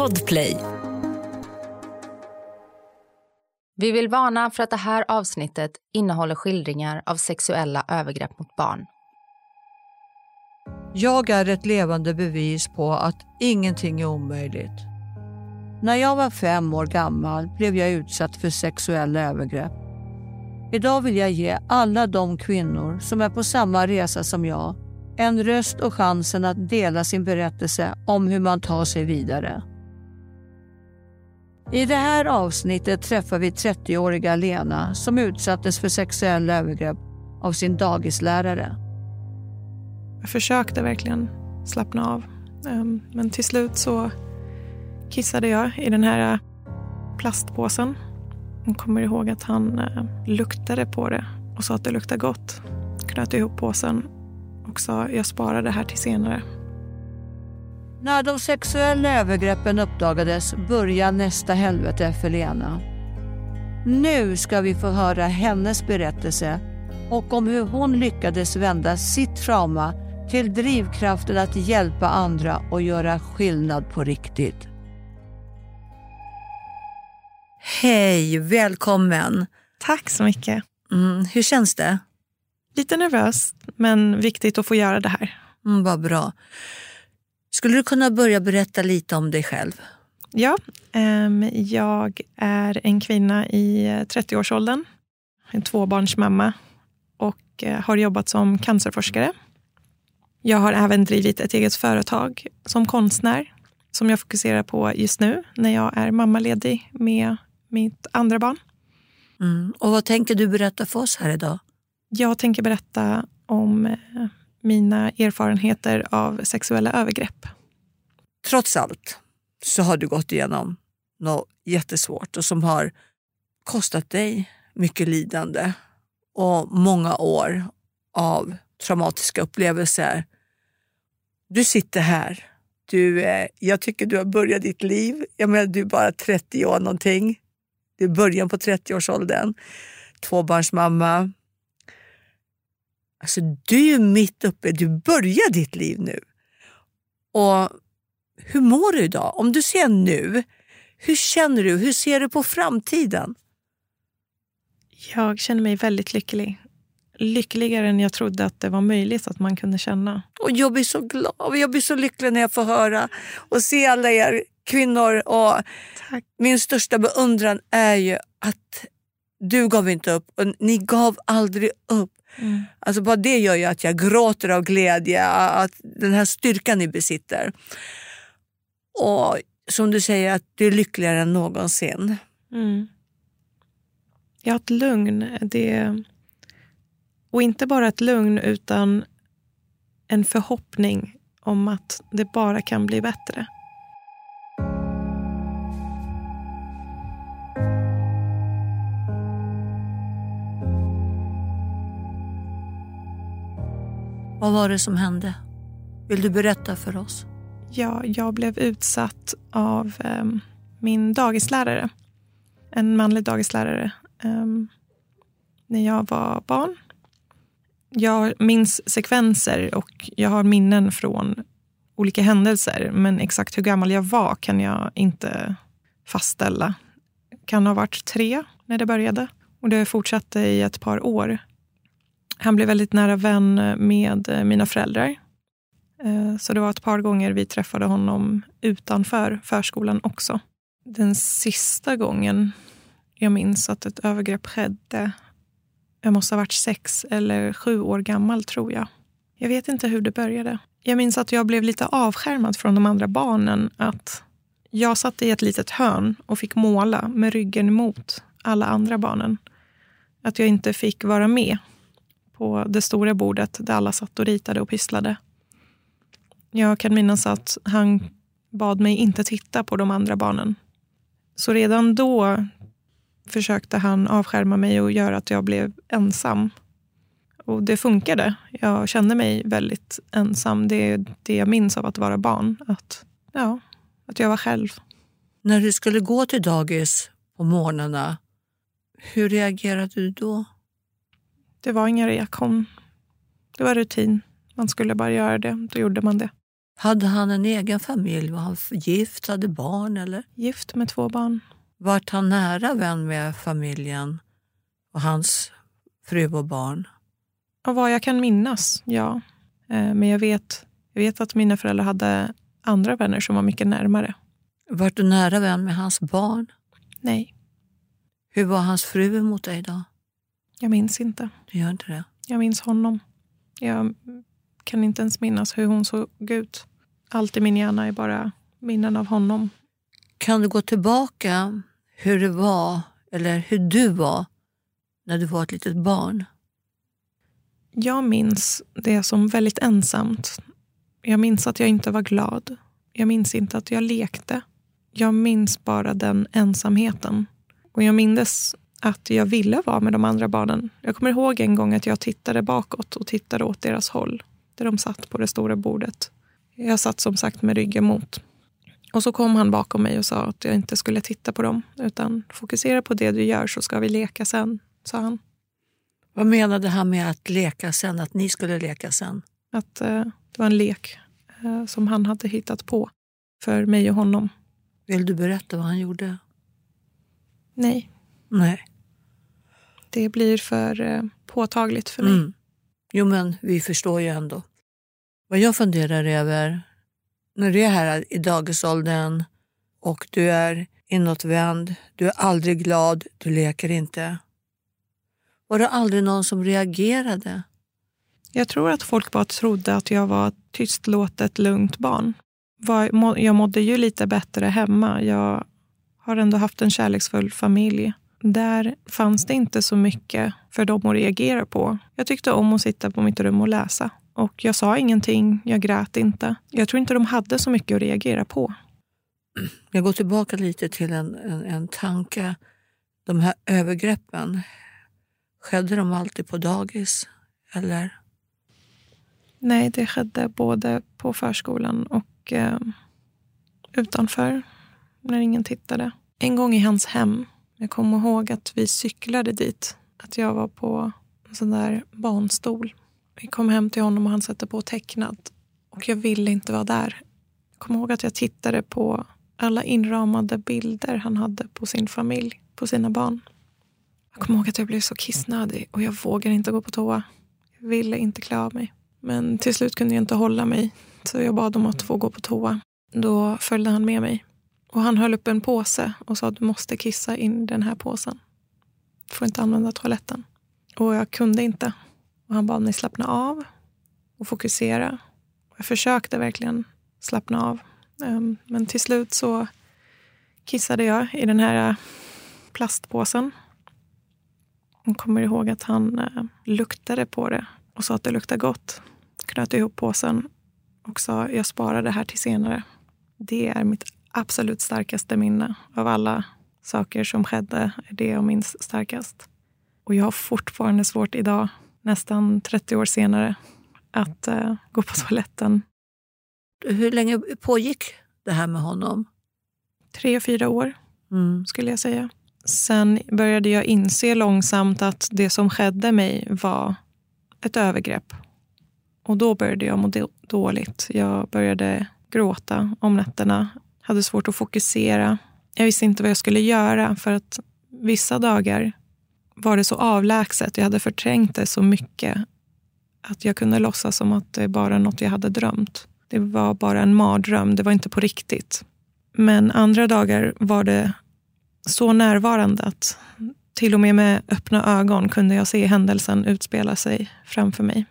Podplay. Vi vill varna för att det här avsnittet innehåller skildringar av sexuella övergrepp mot barn. Jag är ett levande bevis på att ingenting är omöjligt. När jag var fem år gammal blev jag utsatt för sexuella övergrepp. Idag vill jag ge alla de kvinnor som är på samma resa som jag en röst och chansen att dela sin berättelse om hur man tar sig vidare. I det här avsnittet träffar vi 30-åriga Lena som utsattes för sexuella övergrepp av sin dagislärare. Jag försökte verkligen slappna av. Ehm, men till slut så kissade jag i den här eh, plastpåsen. Jag kommer ihåg att han eh, luktade på det och sa att det luktade gott. Knöt ihop påsen och sa jag sparar det här till senare. När de sexuella övergreppen uppdagades började nästa helvete för Lena. Nu ska vi få höra hennes berättelse och om hur hon lyckades vända sitt trauma till drivkraften att hjälpa andra och göra skillnad på riktigt. Hej, välkommen. Tack så mycket. Mm, hur känns det? Lite nervöst, men viktigt att få göra det här. Mm, vad bra. Skulle du kunna börja berätta lite om dig själv? Ja, um, jag är en kvinna i 30-årsåldern. En tvåbarnsmamma och uh, har jobbat som cancerforskare. Jag har även drivit ett eget företag som konstnär som jag fokuserar på just nu när jag är mammaledig med mitt andra barn. Mm. Och Vad tänker du berätta för oss här idag? Jag tänker berätta om eh, mina erfarenheter av sexuella övergrepp. Trots allt så har du gått igenom något jättesvårt och som har kostat dig mycket lidande och många år av traumatiska upplevelser. Du sitter här. Du, eh, jag tycker du har börjat ditt liv. Jag menar, du är bara 30 år någonting. Det är början på 30-årsåldern. Tvåbarnsmamma. Alltså, du är mitt uppe, du börjar ditt liv nu. Och hur mår du idag? Om du ser nu, hur känner du? Hur ser du på framtiden? Jag känner mig väldigt lycklig. Lyckligare än jag trodde att det var möjligt att man kunde känna. Och jag blir så glad jag blir så lycklig när jag får höra och se alla er kvinnor. Och Tack. Min största beundran är ju att du gav inte upp och ni gav aldrig upp. Mm. Alltså bara det gör ju att jag gråter av glädje, att den här styrkan ni besitter. Och som du säger, att du är lyckligare än någonsin. Mm. Har ett lugn. Det... Och inte bara ett lugn, utan en förhoppning om att det bara kan bli bättre. Vad var det som hände? Vill du berätta för oss? Ja, jag blev utsatt av eh, min dagislärare. En manlig dagislärare. Eh, när jag var barn. Jag minns sekvenser och jag har minnen från olika händelser. Men exakt hur gammal jag var kan jag inte fastställa. Kan ha varit tre när det började. Och det fortsatte i ett par år. Han blev väldigt nära vän med eh, mina föräldrar. Eh, så det var ett par gånger vi träffade honom utanför förskolan också. Den sista gången jag minns att ett övergrepp skedde, jag måste ha varit sex eller sju år gammal tror jag. Jag vet inte hur det började. Jag minns att jag blev lite avskärmad från de andra barnen. Att jag satt i ett litet hörn och fick måla med ryggen mot alla andra barnen. Att jag inte fick vara med på det stora bordet där alla satt och ritade och pysslade. Jag kan minnas att han bad mig inte titta på de andra barnen. Så redan då försökte han avskärma mig och göra att jag blev ensam. Och det funkade. Jag kände mig väldigt ensam. Det är det jag minns av att vara barn. Att, ja, att jag var själv. När du skulle gå till dagis på morgnarna, hur reagerade du då? Det var ingen reaktion. Det var rutin. Man skulle bara göra det. Då gjorde man det. Hade han en egen familj? Var han gift, hade barn? eller? Gift med två barn. Vart han nära vän med familjen och hans fru och barn? Och vad jag kan minnas, ja. Eh, Men jag vet, jag vet att mina föräldrar hade andra vänner som var mycket närmare. Vart du nära vän med hans barn? Nej, Hur var hans fru emot dig då? jag minns inte. Du gör inte det? Jag minns honom. Jag kan inte ens minnas hur hon såg ut. Allt i min hjärna är bara minnen av honom. Kan du gå tillbaka hur det var, eller hur du var, när du var ett litet barn? Jag minns det som väldigt ensamt. Jag minns att jag inte var glad. Jag minns inte att jag lekte. Jag minns bara den ensamheten. Och jag minns att jag ville vara med de andra barnen. Jag kommer ihåg en gång att jag tittade bakåt och tittade åt deras håll. Där de satt på det stora bordet. Jag satt som sagt med ryggen mot. Och så kom han bakom mig och sa att jag inte skulle titta på dem. Utan fokusera på det du gör så ska vi leka sen, sa han. Vad menade han med att leka sen, att ni skulle leka sen? Att eh, det var en lek eh, som han hade hittat på för mig och honom. Vill du berätta vad han gjorde? Nej, Nej. Det blir för eh, påtagligt för mig. Mm. Jo, men vi förstår ju ändå. Vad jag funderar över, när du är här i dagisåldern och du är inåtvänd, du är aldrig glad, du leker inte. Var det aldrig någon som reagerade? Jag tror att folk bara trodde att jag var ett tystlåtet, lugnt barn. Jag mådde ju lite bättre hemma. Jag har ändå haft en kärleksfull familj. Där fanns det inte så mycket för dem att reagera på. Jag tyckte om att sitta på mitt rum och läsa. Och jag sa ingenting, jag grät inte. Jag tror inte de hade så mycket att reagera på. Jag går tillbaka lite till en, en, en tanke. De här övergreppen, skedde de alltid på dagis? Eller? Nej, det skedde både på förskolan och eh, utanför, när ingen tittade. En gång i hans hem, jag kommer ihåg att vi cyklade dit. Att jag var på en sån där barnstol. Vi kom hem till honom och han satte på tecknat. Och jag ville inte vara där. Jag kommer ihåg att jag tittade på alla inramade bilder han hade på sin familj, på sina barn. Jag kommer ihåg att jag blev så kissnödig och jag vågade inte gå på toa. Jag ville inte klä av mig. Men till slut kunde jag inte hålla mig, så jag bad om att få gå på toa. Då följde han med mig. Och han höll upp en påse och sa att du måste kissa in den här påsen. Du får inte använda toaletten. Och jag kunde inte. Och han bad mig slappna av och fokusera. Jag försökte verkligen slappna av. Ehm, men till slut så kissade jag i den här eh, plastpåsen. Jag kommer ihåg att han eh, luktade på det och sa att det luktar gott. Knöt ihop påsen och sa jag sparar det här till senare. Det är mitt absolut starkaste minne av alla saker som skedde. är det jag minns starkast. Och jag har fortfarande svårt idag, nästan 30 år senare, att eh, gå på toaletten. Hur länge pågick det här med honom? Tre, fyra år Mm. skulle jag säga. Sen började jag inse långsamt att det som skedde mig var ett övergrepp. Och då började jag må då- dåligt. Jag började gråta om nätterna. Hade svårt att fokusera. Jag visste inte vad jag skulle göra för att vissa dagar var det så avlägset. Jag hade förträngt det så mycket att jag kunde låtsas som att det bara är något jag hade drömt. Det var bara en mardröm. Det var inte på riktigt. Men andra dagar var det så närvarande att till och med med öppna ögon kunde jag se händelsen utspela sig framför mig.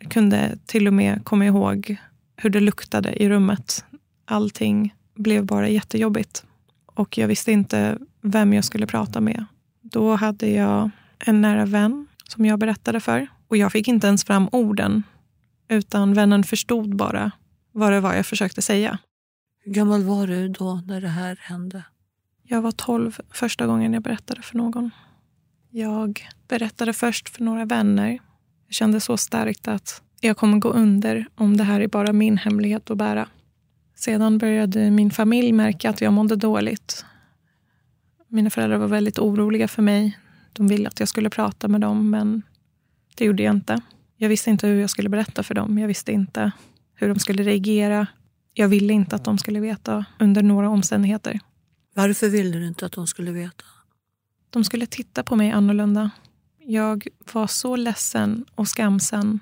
Jag kunde till och med komma ihåg hur det luktade i rummet. Allting blev bara jättejobbigt. Och jag visste inte vem jag skulle prata med. Då hade jag en nära vän som jag berättade för. Och jag fick inte ens fram orden. Utan vännen förstod bara vad det var jag försökte säga. Hur gammal var du då när det här hände? Jag var 12 första gången jag berättade för någon. Jag berättade först för några vänner. Jag kände så starkt att jag kommer gå under om det här är bara min hemlighet att bära. Sedan började min familj märka att jag mådde dåligt. Mina föräldrar var väldigt oroliga för mig. De ville att jag skulle prata med dem, men det gjorde jag inte. Jag visste inte hur jag skulle berätta för dem. Jag visste inte hur de skulle reagera. Jag ville inte att de skulle veta under några omständigheter. Varför ville du inte att de skulle veta? De skulle titta på mig annorlunda. Jag var så ledsen och skamsen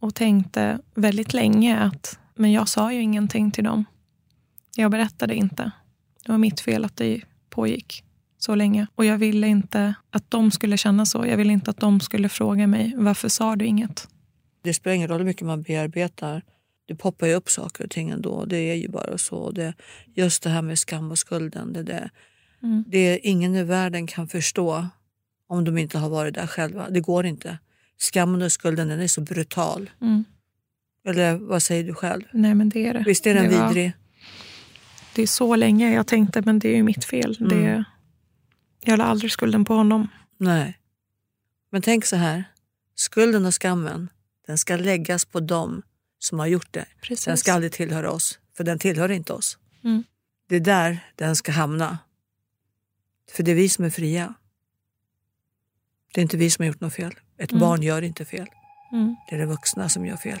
och tänkte väldigt länge att men jag sa ju ingenting till dem. Jag berättade inte. Det var mitt fel att det pågick så länge. Och jag ville inte att de skulle känna så. Jag ville inte att de skulle fråga mig varför sa du inget? Det spelar ingen roll hur mycket man bearbetar. Det poppar ju upp saker och ting ändå. Det är ju bara så. Det, just det här med skam och skulden. Det, det, mm. det är ingen i världen kan förstå om de inte har varit där själva. Det går inte. Skammen och skulden den är så brutal. Mm. Eller vad säger du själv? Nej, men det är det. Visst är den det var... vidrig? Det är så länge jag tänkte, men det är ju mitt fel. Mm. Det, jag la aldrig skulden på honom. Nej. Men tänk så här. Skulden och skammen, den ska läggas på dem som har gjort det. Precis. Den ska aldrig tillhöra oss, för den tillhör inte oss. Mm. Det är där den ska hamna. För det är vi som är fria. Det är inte vi som har gjort något fel. Ett mm. barn gör inte fel. Mm. Det är de vuxna som gör fel.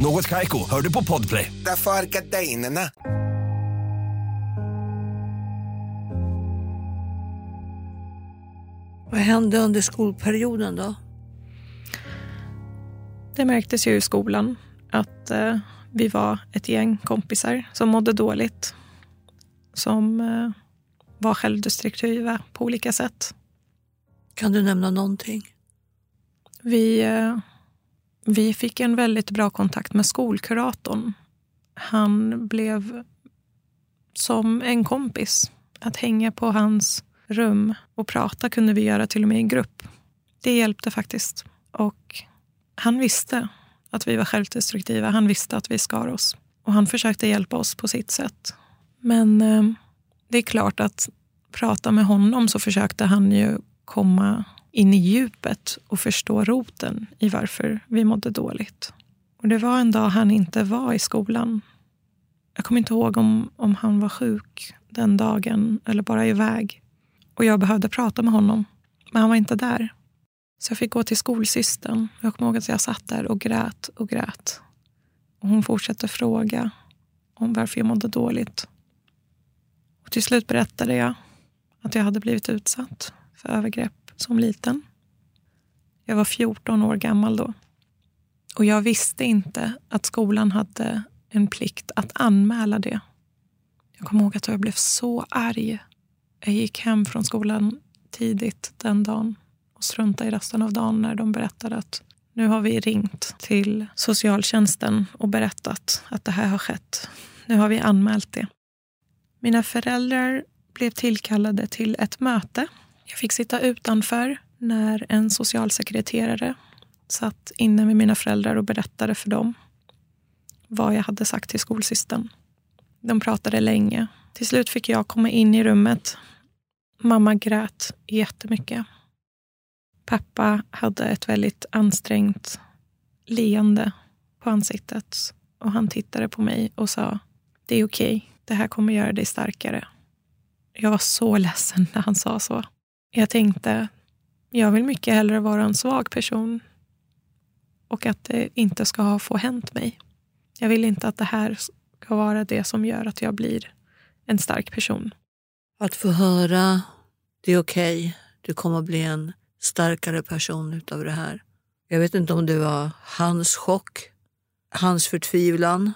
Något kajko, hör du på podplay. Därför är gardinerna. Vad hände under skolperioden då? Det märktes ju i skolan att eh, vi var ett gäng kompisar som mådde dåligt. Som eh, var självdestruktiva på olika sätt. Kan du nämna någonting? Vi, eh, vi fick en väldigt bra kontakt med skolkuratorn. Han blev som en kompis. Att hänga på hans rum och prata kunde vi göra till och med i grupp. Det hjälpte faktiskt. Och han visste att vi var självdestruktiva. Han visste att vi skar oss. Och han försökte hjälpa oss på sitt sätt. Men eh, det är klart att prata med honom så försökte han ju komma in i djupet och förstå roten i varför vi mådde dåligt. Och Det var en dag han inte var i skolan. Jag kommer inte ihåg om, om han var sjuk den dagen eller bara iväg. Och Jag behövde prata med honom, men han var inte där. Så jag fick gå till skolsystern. Jag kommer ihåg att jag satt där och grät och grät. Och Hon fortsatte fråga om varför jag mådde dåligt. Och Till slut berättade jag att jag hade blivit utsatt för övergrepp som liten. Jag var 14 år gammal då. Och jag visste inte att skolan hade en plikt att anmäla det. Jag kommer ihåg att jag blev så arg. Jag gick hem från skolan tidigt den dagen och struntade i resten av dagen när de berättade att nu har vi ringt till socialtjänsten och berättat att det här har skett. Nu har vi anmält det. Mina föräldrar blev tillkallade till ett möte jag fick sitta utanför när en socialsekreterare satt inne med mina föräldrar och berättade för dem vad jag hade sagt till skolsystern. De pratade länge. Till slut fick jag komma in i rummet. Mamma grät jättemycket. Pappa hade ett väldigt ansträngt leende på ansiktet och han tittade på mig och sa det är okej, okay. det här kommer göra dig starkare. Jag var så ledsen när han sa så. Jag tänkte, jag vill mycket hellre vara en svag person och att det inte ska få hänt mig. Jag vill inte att det här ska vara det som gör att jag blir en stark person. Att få höra, det är okej, okay. du kommer att bli en starkare person utav det här. Jag vet inte om det var hans chock, hans förtvivlan,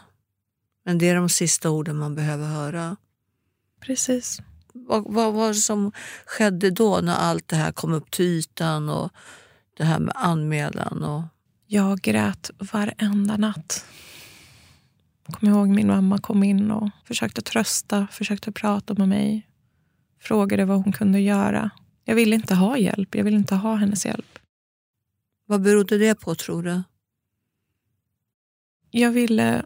men det är de sista orden man behöver höra. Precis. Vad, var det som skedde då när allt det här kom upp till ytan och det här med anmälan? Och... Jag grät varenda natt. Jag kommer ihåg min mamma kom in och försökte trösta, försökte prata med mig. Frågade vad hon kunde göra. Jag ville inte ha hjälp. Jag ville inte ha hennes hjälp. Vad berodde det på tror du? Jag ville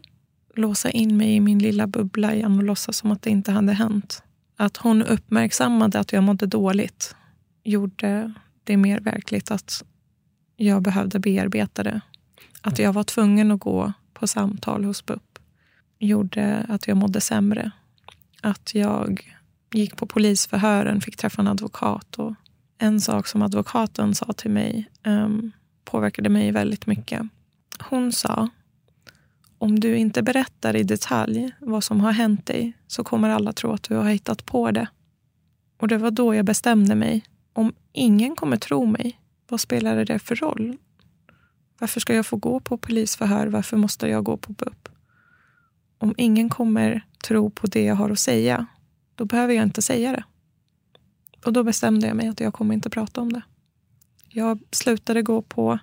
låsa in mig i min lilla bubbla igen och låtsas som att det inte hade hänt. Att hon uppmärksammade att jag mådde dåligt gjorde det mer verkligt att jag behövde bearbeta det. Att jag var tvungen att gå på samtal hos BUP gjorde att jag mådde sämre. Att jag gick på polisförhören, fick träffa en advokat. Och en sak som advokaten sa till mig um, påverkade mig väldigt mycket. Hon sa, om du inte berättar i detalj vad som har hänt dig så kommer alla tro att du har hittat på det. Och det var då jag bestämde mig. Om ingen kommer tro mig, vad spelar det för roll? Varför ska jag få gå på polisförhör? Varför måste jag gå på BUP? Om ingen kommer tro på det jag har att säga, då behöver jag inte säga det. Och då bestämde jag mig att jag kommer inte prata om det. Jag slutade gå på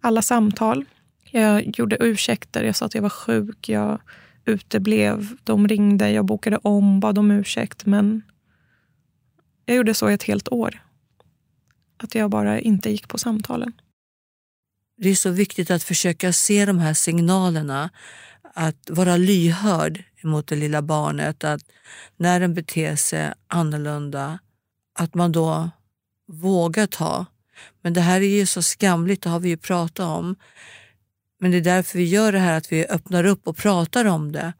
alla samtal. Jag gjorde ursäkter. Jag sa att jag var sjuk. Jag uteblev. De ringde. Jag bokade om, bad om ursäkt. Men jag gjorde så i ett helt år. Att jag bara inte gick på samtalen. Det är så viktigt att försöka se de här signalerna. Att vara lyhörd mot det lilla barnet. Att när den beter sig annorlunda, att man då vågar ta. Men det här är ju så skamligt, det har vi ju pratat om. Men det är därför vi gör det här, att vi öppnar upp och pratar om det.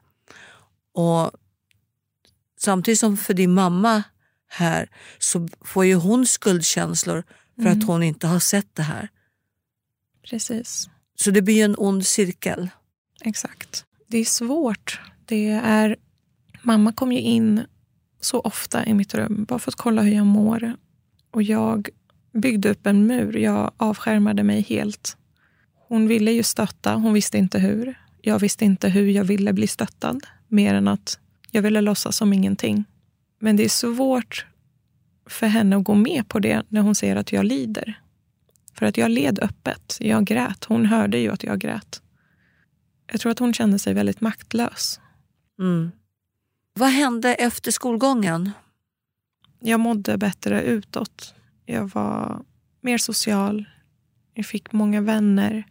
Och Samtidigt som för din mamma här så får ju hon skuldkänslor för mm. att hon inte har sett det här. Precis. Så det blir en ond cirkel. Exakt. Det är svårt. Det är... Mamma kom ju in så ofta i mitt rum bara för att kolla hur jag mår. Och jag byggde upp en mur. Jag avskärmade mig helt. Hon ville ju stötta, hon visste inte hur. Jag visste inte hur jag ville bli stöttad, mer än att jag ville låtsas som ingenting. Men det är svårt för henne att gå med på det när hon ser att jag lider. För att jag led öppet. Jag grät. Hon hörde ju att jag grät. Jag tror att hon kände sig väldigt maktlös. Mm. Vad hände efter skolgången? Jag mådde bättre utåt. Jag var mer social. Jag fick många vänner.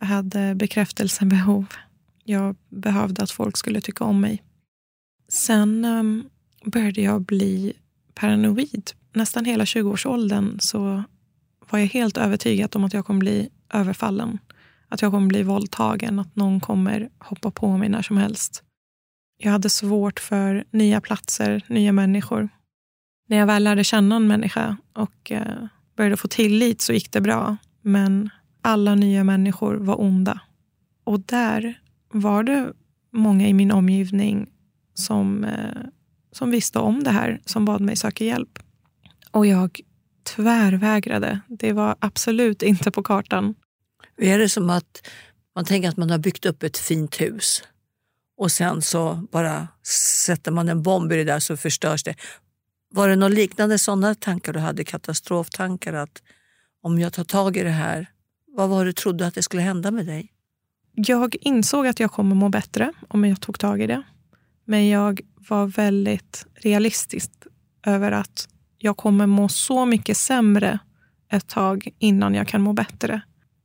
Jag hade bekräftelsebehov. Jag behövde att folk skulle tycka om mig. Sen um, började jag bli paranoid. Nästan hela 20-årsåldern så var jag helt övertygad om att jag kommer bli överfallen. Att jag kommer bli våldtagen, att någon kommer hoppa på mig när som helst. Jag hade svårt för nya platser, nya människor. När jag väl lärde känna en människa och eh, började få tillit så gick det bra. Men alla nya människor var onda. Och där var det många i min omgivning som, eh, som visste om det här, som bad mig söka hjälp. Och jag tvärvägrade. Det var absolut inte på kartan. Är det som att man tänker att man har byggt upp ett fint hus och sen så bara sätter man en bomb i det där så förstörs det. Var det någon liknande sådana tankar du hade? Katastroftankar? Att om jag tar tag i det här, vad var det du trodde att det skulle hända med dig? Jag insåg att jag kommer må bättre om jag tog tag i det. Men jag var väldigt realistisk över att jag kommer må så mycket sämre ett tag innan jag kan må bättre.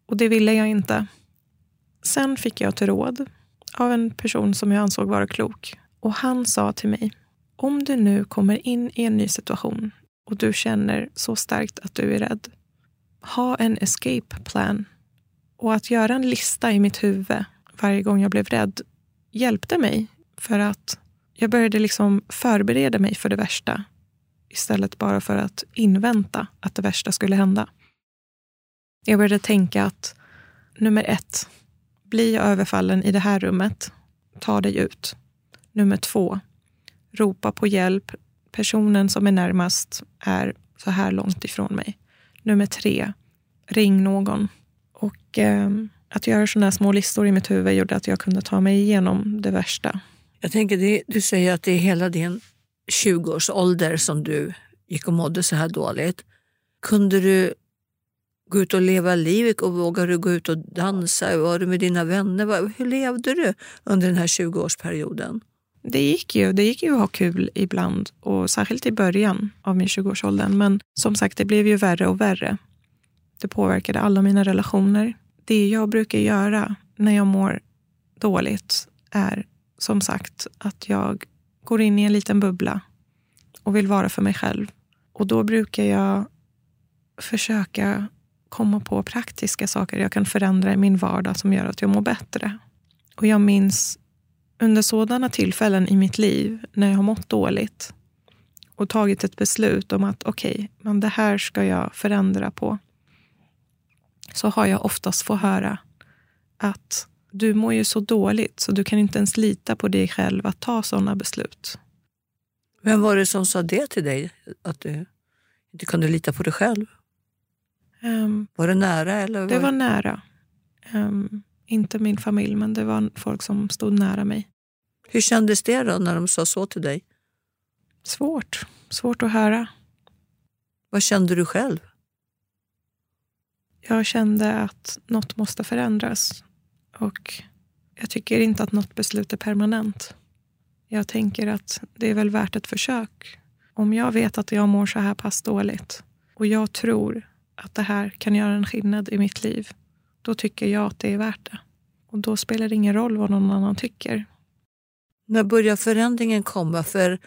Och det ville jag inte. Sen fick jag ett råd av en person som jag ansåg vara klok. Och han sa till mig, om du nu kommer in i en ny situation och du känner så starkt att du är rädd, ha en escape plan. Och att göra en lista i mitt huvud varje gång jag blev rädd hjälpte mig. För att jag började liksom förbereda mig för det värsta istället bara för att invänta att det värsta skulle hända. Jag började tänka att nummer ett, blir jag överfallen i det här rummet, ta dig ut. Nummer två, ropa på hjälp. Personen som är närmast är så här långt ifrån mig. Nummer tre, ring någon. Och eh, att göra sådana små listor i mitt huvud gjorde att jag kunde ta mig igenom det värsta. Jag tänker, det, du säger att det är hela din 20-årsålder som du gick och mådde så här dåligt. Kunde du gå ut och leva livet och vågade du gå ut och dansa? Var du med dina vänner? Hur levde du under den här 20-årsperioden? Det gick ju. Det gick ju att ha kul ibland och särskilt i början av min 20-årsåldern. Men som sagt, det blev ju värre och värre. Det påverkade alla mina relationer. Det jag brukar göra när jag mår dåligt är som sagt att jag går in i en liten bubbla och vill vara för mig själv. Och då brukar jag försöka komma på praktiska saker jag kan förändra i min vardag som gör att jag mår bättre. Och jag minns under sådana tillfällen i mitt liv när jag har mått dåligt och tagit ett beslut om att okej, okay, men det här ska jag förändra på. Så har jag oftast fått höra att du mår ju så dåligt så du kan inte ens lita på dig själv att ta sådana beslut. Vem var det som sa det till dig? Att du inte kunde lita på dig själv? Um, var det nära? Eller var... Det var nära. Um, inte min familj, men det var folk som stod nära mig. Hur kändes det då när de sa så till dig? Svårt. Svårt att höra. Vad kände du själv? Jag kände att något måste förändras. Och jag tycker inte att något beslut är permanent. Jag tänker att det är väl värt ett försök. Om jag vet att jag mår så här pass dåligt och jag tror att det här kan göra en skillnad i mitt liv, då tycker jag att det är värt det. Och då spelar det ingen roll vad någon annan tycker. När börjar förändringen komma? För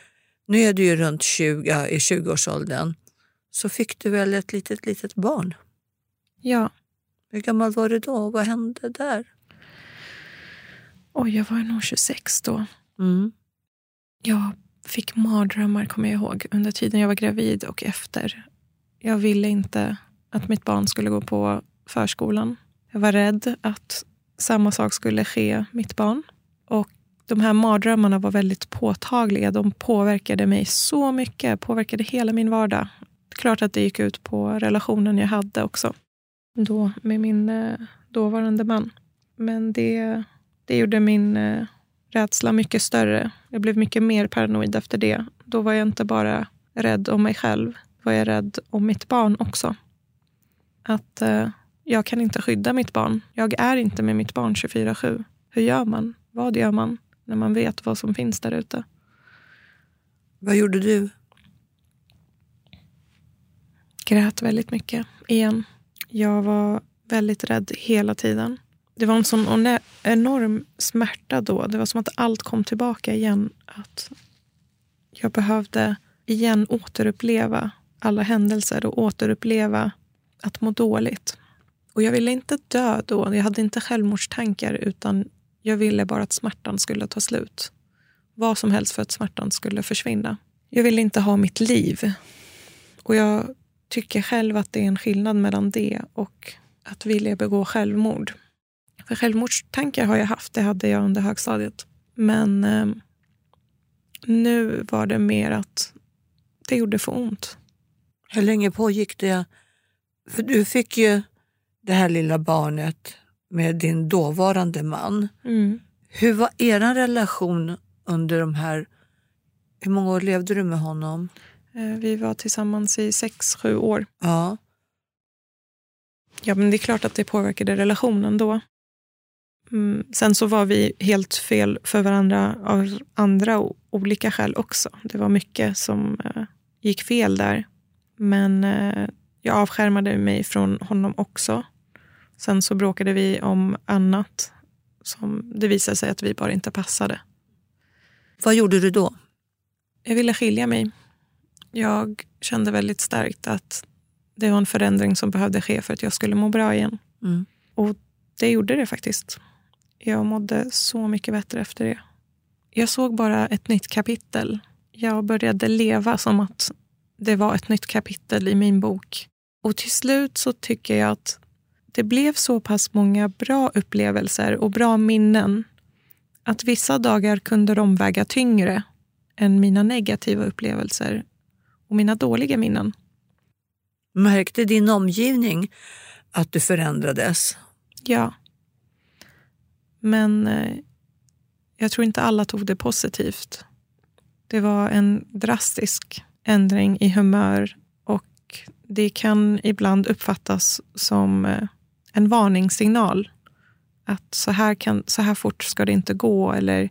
nu är du ju runt 20, i 20-årsåldern. Så fick du väl ett litet, litet barn? Ja. Hur gammal var du då? Vad hände där? Oj, jag var nog 26 då. Mm. Jag fick mardrömmar, kommer jag ihåg, under tiden jag var gravid och efter. Jag ville inte att mitt barn skulle gå på förskolan. Jag var rädd att samma sak skulle ske mitt barn. De här mardrömmarna var väldigt påtagliga. De påverkade mig så mycket, påverkade hela min vardag. Klart att det gick ut på relationen jag hade också. Då med min eh, dåvarande man. Men det, det gjorde min eh, rädsla mycket större. Jag blev mycket mer paranoid efter det. Då var jag inte bara rädd om mig själv, var jag rädd om mitt barn också. Att eh, jag kan inte skydda mitt barn. Jag är inte med mitt barn 24-7. Hur gör man? Vad gör man när man vet vad som finns där ute? Vad gjorde du? Grät väldigt mycket, igen. Jag var väldigt rädd hela tiden. Det var en sån enorm smärta då. Det var som att allt kom tillbaka igen. Att jag behövde igen återuppleva alla händelser och återuppleva att må dåligt. Och jag ville inte dö då. Jag hade inte självmordstankar utan jag ville bara att smärtan skulle ta slut. Vad som helst för att smärtan skulle försvinna. Jag ville inte ha mitt liv. Och jag tycker själv att det är en skillnad mellan det och att vilja begå självmord. För självmordstankar har jag haft, det hade jag under högstadiet. Men eh, nu var det mer att det gjorde för ont. Hur länge pågick det? För du fick ju det här lilla barnet med din dåvarande man. Mm. Hur var er relation under de här... Hur många år levde du med honom? Eh, vi var tillsammans i sex, sju år. Ja. Ja, men det är klart att det påverkade relationen då. Mm, sen så var vi helt fel för varandra av andra olika skäl också. Det var mycket som eh, gick fel där. Men eh, jag avskärmade mig från honom också. Sen så bråkade vi om annat. Som det visade sig att vi bara inte passade. Vad gjorde du då? Jag ville skilja mig. Jag kände väldigt starkt att det var en förändring som behövde ske för att jag skulle må bra igen. Mm. Och det gjorde det faktiskt. Jag mådde så mycket bättre efter det. Jag såg bara ett nytt kapitel. Jag började leva som att det var ett nytt kapitel i min bok. Och till slut så tycker jag att det blev så pass många bra upplevelser och bra minnen att vissa dagar kunde de väga tyngre än mina negativa upplevelser och mina dåliga minnen. Märkte din omgivning att du förändrades? Ja. Men eh, jag tror inte alla tog det positivt. Det var en drastisk ändring i humör och det kan ibland uppfattas som eh, en varningssignal. Att så här, kan, så här fort ska det inte gå eller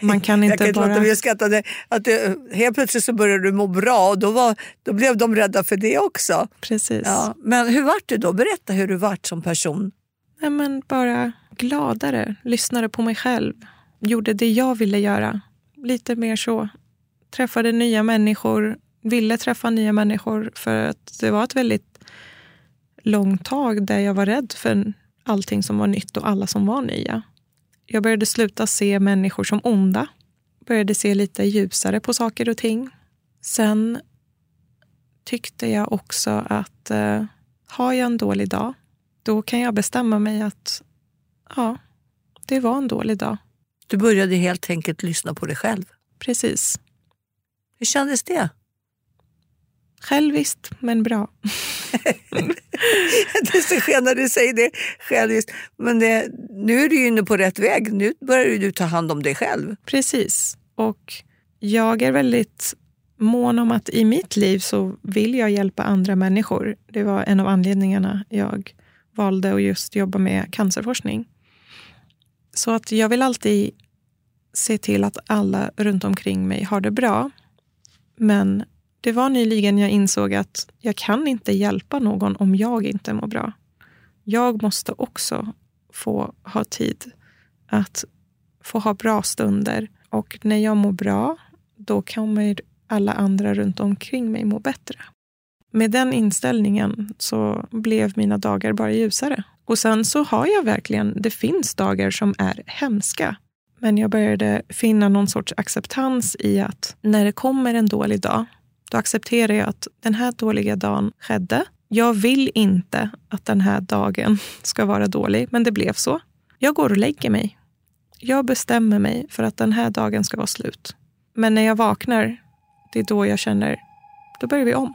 man kan inte jag kan bara... Jag skrattade att du, helt plötsligt så började du må bra och då, var, då blev de rädda för det också. Precis. Ja, men hur vart du då? Berätta hur du vart som person. Nej, men bara gladare, lyssnade på mig själv, gjorde det jag ville göra. Lite mer så. Träffade nya människor, ville träffa nya människor för att det var ett väldigt långt tag där jag var rädd för allting som var nytt och alla som var nya. Jag började sluta se människor som onda. Började se lite ljusare på saker och ting. Sen tyckte jag också att eh, har jag en dålig dag, då kan jag bestämma mig att ja, det var en dålig dag. Du började helt enkelt lyssna på dig själv. Precis. Hur kändes det? Själviskt, men bra. det är så skönt när du säger det själviskt. Men det, nu är du inne på rätt väg. Nu börjar du ta hand om dig själv. Precis. Och jag är väldigt mån om att i mitt liv så vill jag hjälpa andra människor. Det var en av anledningarna jag valde att just jobba med cancerforskning. Så att jag vill alltid se till att alla runt omkring mig har det bra. Men det var nyligen jag insåg att jag kan inte hjälpa någon om jag inte mår bra. Jag måste också få ha tid att få ha bra stunder. Och när jag mår bra, då kommer alla andra runt omkring mig må bättre. Med den inställningen så blev mina dagar bara ljusare. Och sen så har jag verkligen, det finns dagar som är hemska. Men jag började finna någon sorts acceptans i att när det kommer en dålig dag, då accepterar jag att den här dåliga dagen skedde. Jag vill inte att den här dagen ska vara dålig, men det blev så. Jag går och lägger mig. Jag bestämmer mig för att den här dagen ska vara slut. Men när jag vaknar, det är då jag känner, då börjar vi om.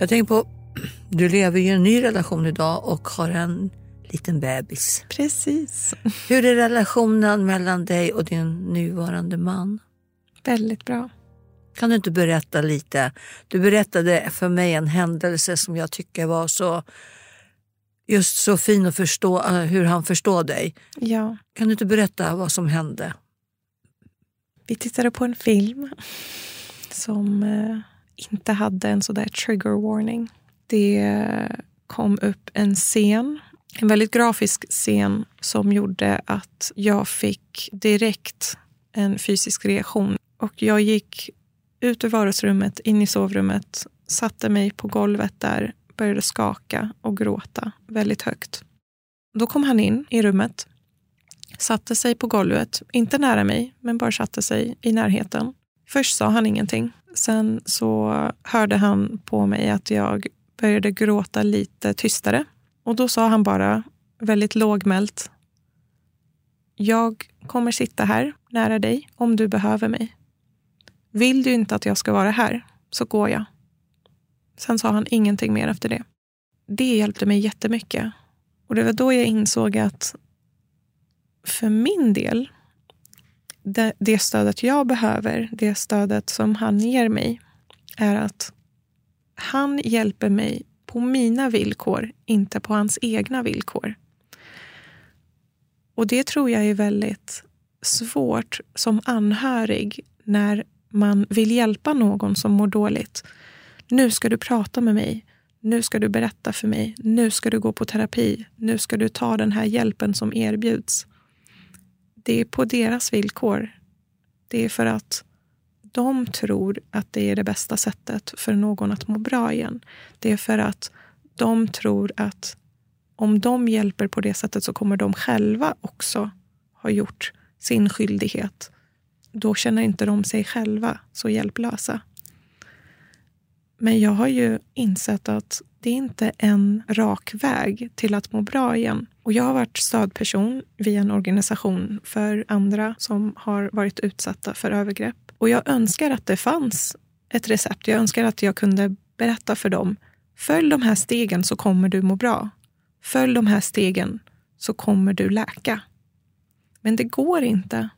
Jag tänker på, du lever i en ny relation idag och har en liten bebis. Precis. Hur är relationen mellan dig och din nuvarande man? Väldigt bra. Kan du inte berätta lite? Du berättade för mig en händelse som jag tycker var så just så fin att förstå eh, hur han förstår dig. Ja. Kan du inte berätta vad som hände? Vi tittade på en film som eh, inte hade en sådär trigger warning. Det kom upp en scen, en väldigt grafisk scen som gjorde att jag fick direkt en fysisk reaktion. Och jag gick ut ur vardagsrummet, in i sovrummet, satte mig på golvet där, började skaka och gråta väldigt högt. Då kom han in i rummet, satte sig på golvet, inte nära mig, men bara satte sig i närheten. Först sa han ingenting. Sen så hörde han på mig att jag började gråta lite tystare. Och då sa han bara väldigt lågmält. Jag kommer sitta här nära dig om du behöver mig. Vill du inte att jag ska vara här så går jag. Sen sa han ingenting mer efter det. Det hjälpte mig jättemycket. Och det var då jag insåg att för min del, det, det stödet jag behöver, det stödet som han ger mig, är att han hjälper mig på mina villkor, inte på hans egna villkor. Och det tror jag är väldigt svårt som anhörig när man vill hjälpa någon som mår dåligt. Nu ska du prata med mig. Nu ska du berätta för mig. Nu ska du gå på terapi. Nu ska du ta den här hjälpen som erbjuds. Det är på deras villkor. Det är för att de tror att det är det bästa sättet för någon att må bra igen. Det är för att de tror att om de hjälper på det sättet så kommer de själva också ha gjort sin skyldighet. Då känner inte de sig själva så hjälplösa. Men jag har ju insett att det är inte en rak väg till att må bra igen. Och jag har varit stödperson via en organisation för andra som har varit utsatta för övergrepp. Och jag önskar att det fanns ett recept. Jag önskar att jag kunde berätta för dem. Följ de här stegen så kommer du må bra. Följ de här stegen så kommer du läka. Men det går inte.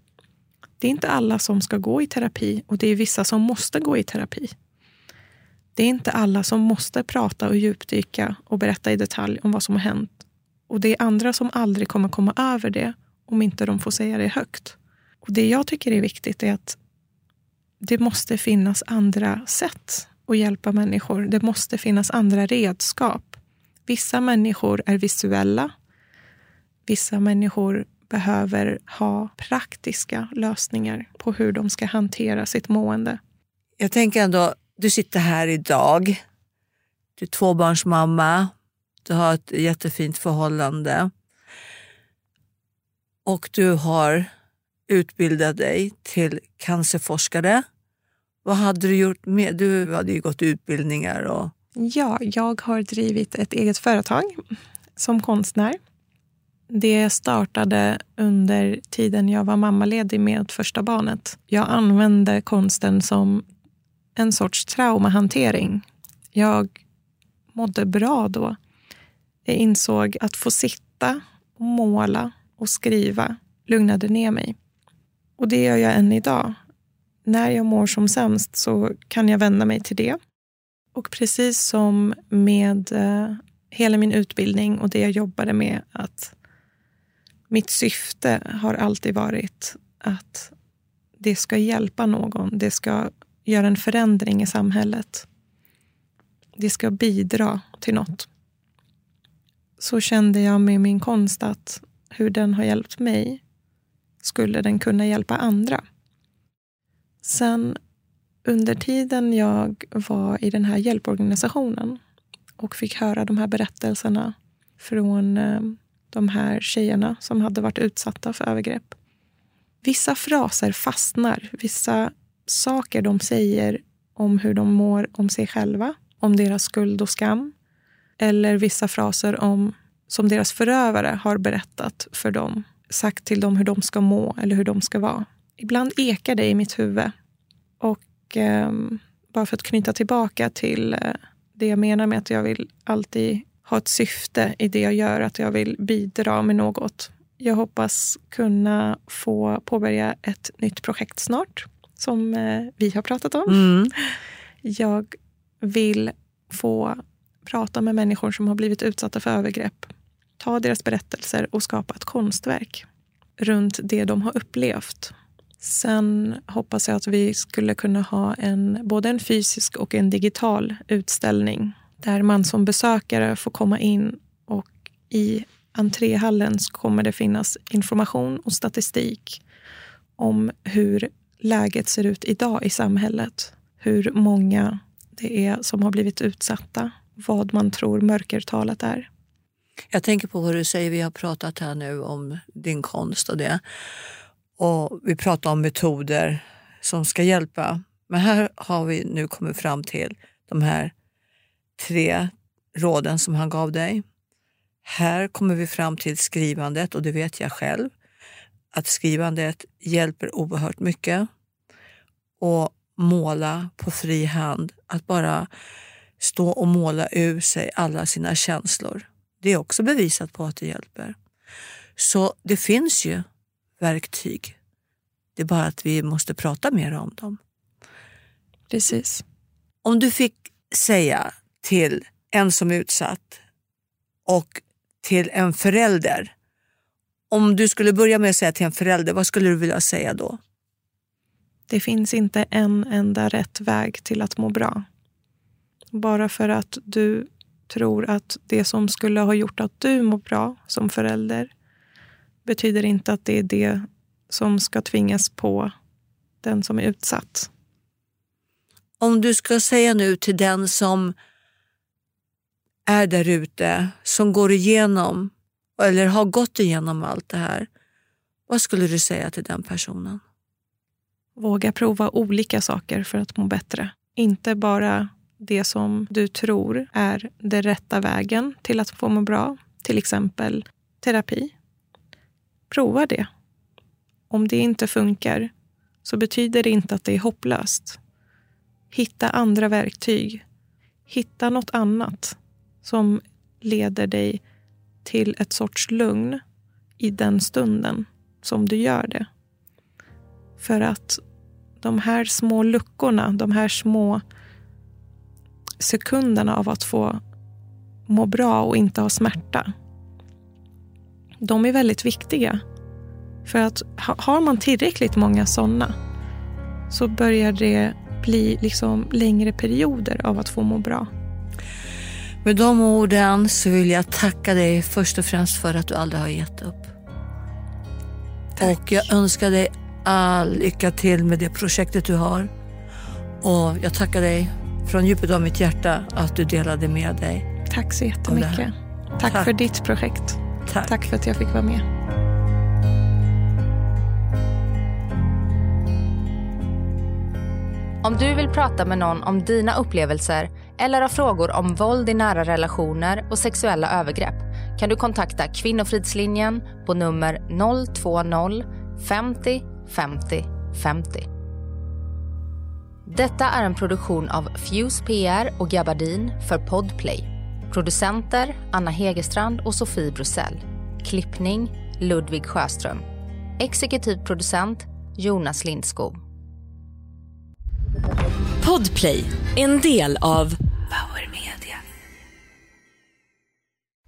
Det är inte alla som ska gå i terapi och det är vissa som måste gå i terapi. Det är inte alla som måste prata och djupdyka och berätta i detalj om vad som har hänt. Och det är andra som aldrig kommer komma över det om inte de får säga det högt. Och Det jag tycker är viktigt är att det måste finnas andra sätt att hjälpa människor. Det måste finnas andra redskap. Vissa människor är visuella. Vissa människor behöver ha praktiska lösningar på hur de ska hantera sitt mående. Jag tänker ändå, du sitter här idag. Du är tvåbarnsmamma. Du har ett jättefint förhållande. Och du har utbildat dig till cancerforskare. Vad hade du gjort med? Du hade ju gått utbildningar. Och... Ja, jag har drivit ett eget företag som konstnär. Det startade under tiden jag var mammaledig med första barnet. Jag använde konsten som en sorts traumahantering. Jag mådde bra då. Jag insåg att få sitta och måla och skriva lugnade ner mig. Och det gör jag än idag. När jag mår som sämst så kan jag vända mig till det. Och precis som med eh, hela min utbildning och det jag jobbade med att mitt syfte har alltid varit att det ska hjälpa någon. Det ska göra en förändring i samhället. Det ska bidra till något. Så kände jag med min konst att hur den har hjälpt mig skulle den kunna hjälpa andra. Sen under tiden jag var i den här hjälporganisationen och fick höra de här berättelserna från eh, de här tjejerna som hade varit utsatta för övergrepp. Vissa fraser fastnar. Vissa saker de säger om hur de mår om sig själva, om deras skuld och skam. Eller vissa fraser om, som deras förövare har berättat för dem. Sagt till dem hur de ska må eller hur de ska vara. Ibland ekar det i mitt huvud. Och eh, bara för att knyta tillbaka till eh, det jag menar med att jag vill alltid ha ett syfte i det jag gör, att jag vill bidra med något. Jag hoppas kunna få påbörja ett nytt projekt snart, som eh, vi har pratat om. Mm. Jag vill få prata med människor som har blivit utsatta för övergrepp. Ta deras berättelser och skapa ett konstverk runt det de har upplevt. Sen hoppas jag att vi skulle kunna ha en, både en fysisk och en digital utställning där man som besökare får komma in och i entréhallen kommer det finnas information och statistik om hur läget ser ut idag i samhället. Hur många det är som har blivit utsatta. Vad man tror mörkertalet är. Jag tänker på vad du säger, vi har pratat här nu om din konst och det. Och Vi pratar om metoder som ska hjälpa. Men här har vi nu kommit fram till de här tre råden som han gav dig. Här kommer vi fram till skrivandet och det vet jag själv att skrivandet hjälper oerhört mycket. Och måla på fri hand, att bara stå och måla ur sig alla sina känslor. Det är också bevisat på att det hjälper. Så det finns ju verktyg. Det är bara att vi måste prata mer om dem. Precis. Om du fick säga till en som är utsatt och till en förälder. Om du skulle börja med att säga till en förälder, vad skulle du vilja säga då? Det finns inte en enda rätt väg till att må bra. Bara för att du tror att det som skulle ha gjort att du mår bra som förälder betyder inte att det är det som ska tvingas på den som är utsatt. Om du ska säga nu till den som är där ute som går igenom eller har gått igenom allt det här. Vad skulle du säga till den personen? Våga prova olika saker för att må bättre. Inte bara det som du tror är den rätta vägen till att få må bra. Till exempel terapi. Prova det. Om det inte funkar, så betyder det inte att det är hopplöst. Hitta andra verktyg. Hitta något annat som leder dig till ett sorts lugn i den stunden som du gör det. För att de här små luckorna, de här små sekunderna av att få må bra och inte ha smärta. De är väldigt viktiga. För att har man tillräckligt många sådana så börjar det bli liksom längre perioder av att få må bra. Med de orden så vill jag tacka dig först och främst för att du aldrig har gett upp. Tack. Och jag önskar dig all lycka till med det projektet du har. Och jag tackar dig från djupet av mitt hjärta att du delade med dig. Tack så jättemycket. Tack, Tack. för ditt projekt. Tack. Tack för att jag fick vara med. Om du vill prata med någon om dina upplevelser eller har frågor om våld i nära relationer och sexuella övergrepp kan du kontakta Kvinnofridslinjen på nummer 020 50 50 50. Detta är en produktion av Fuse PR och Gabardin för Podplay. Producenter Anna Hegerstrand och Sofie Brussell. Klippning Ludvig Sjöström. Exekutiv producent Jonas Lindskog. Podplay, en del av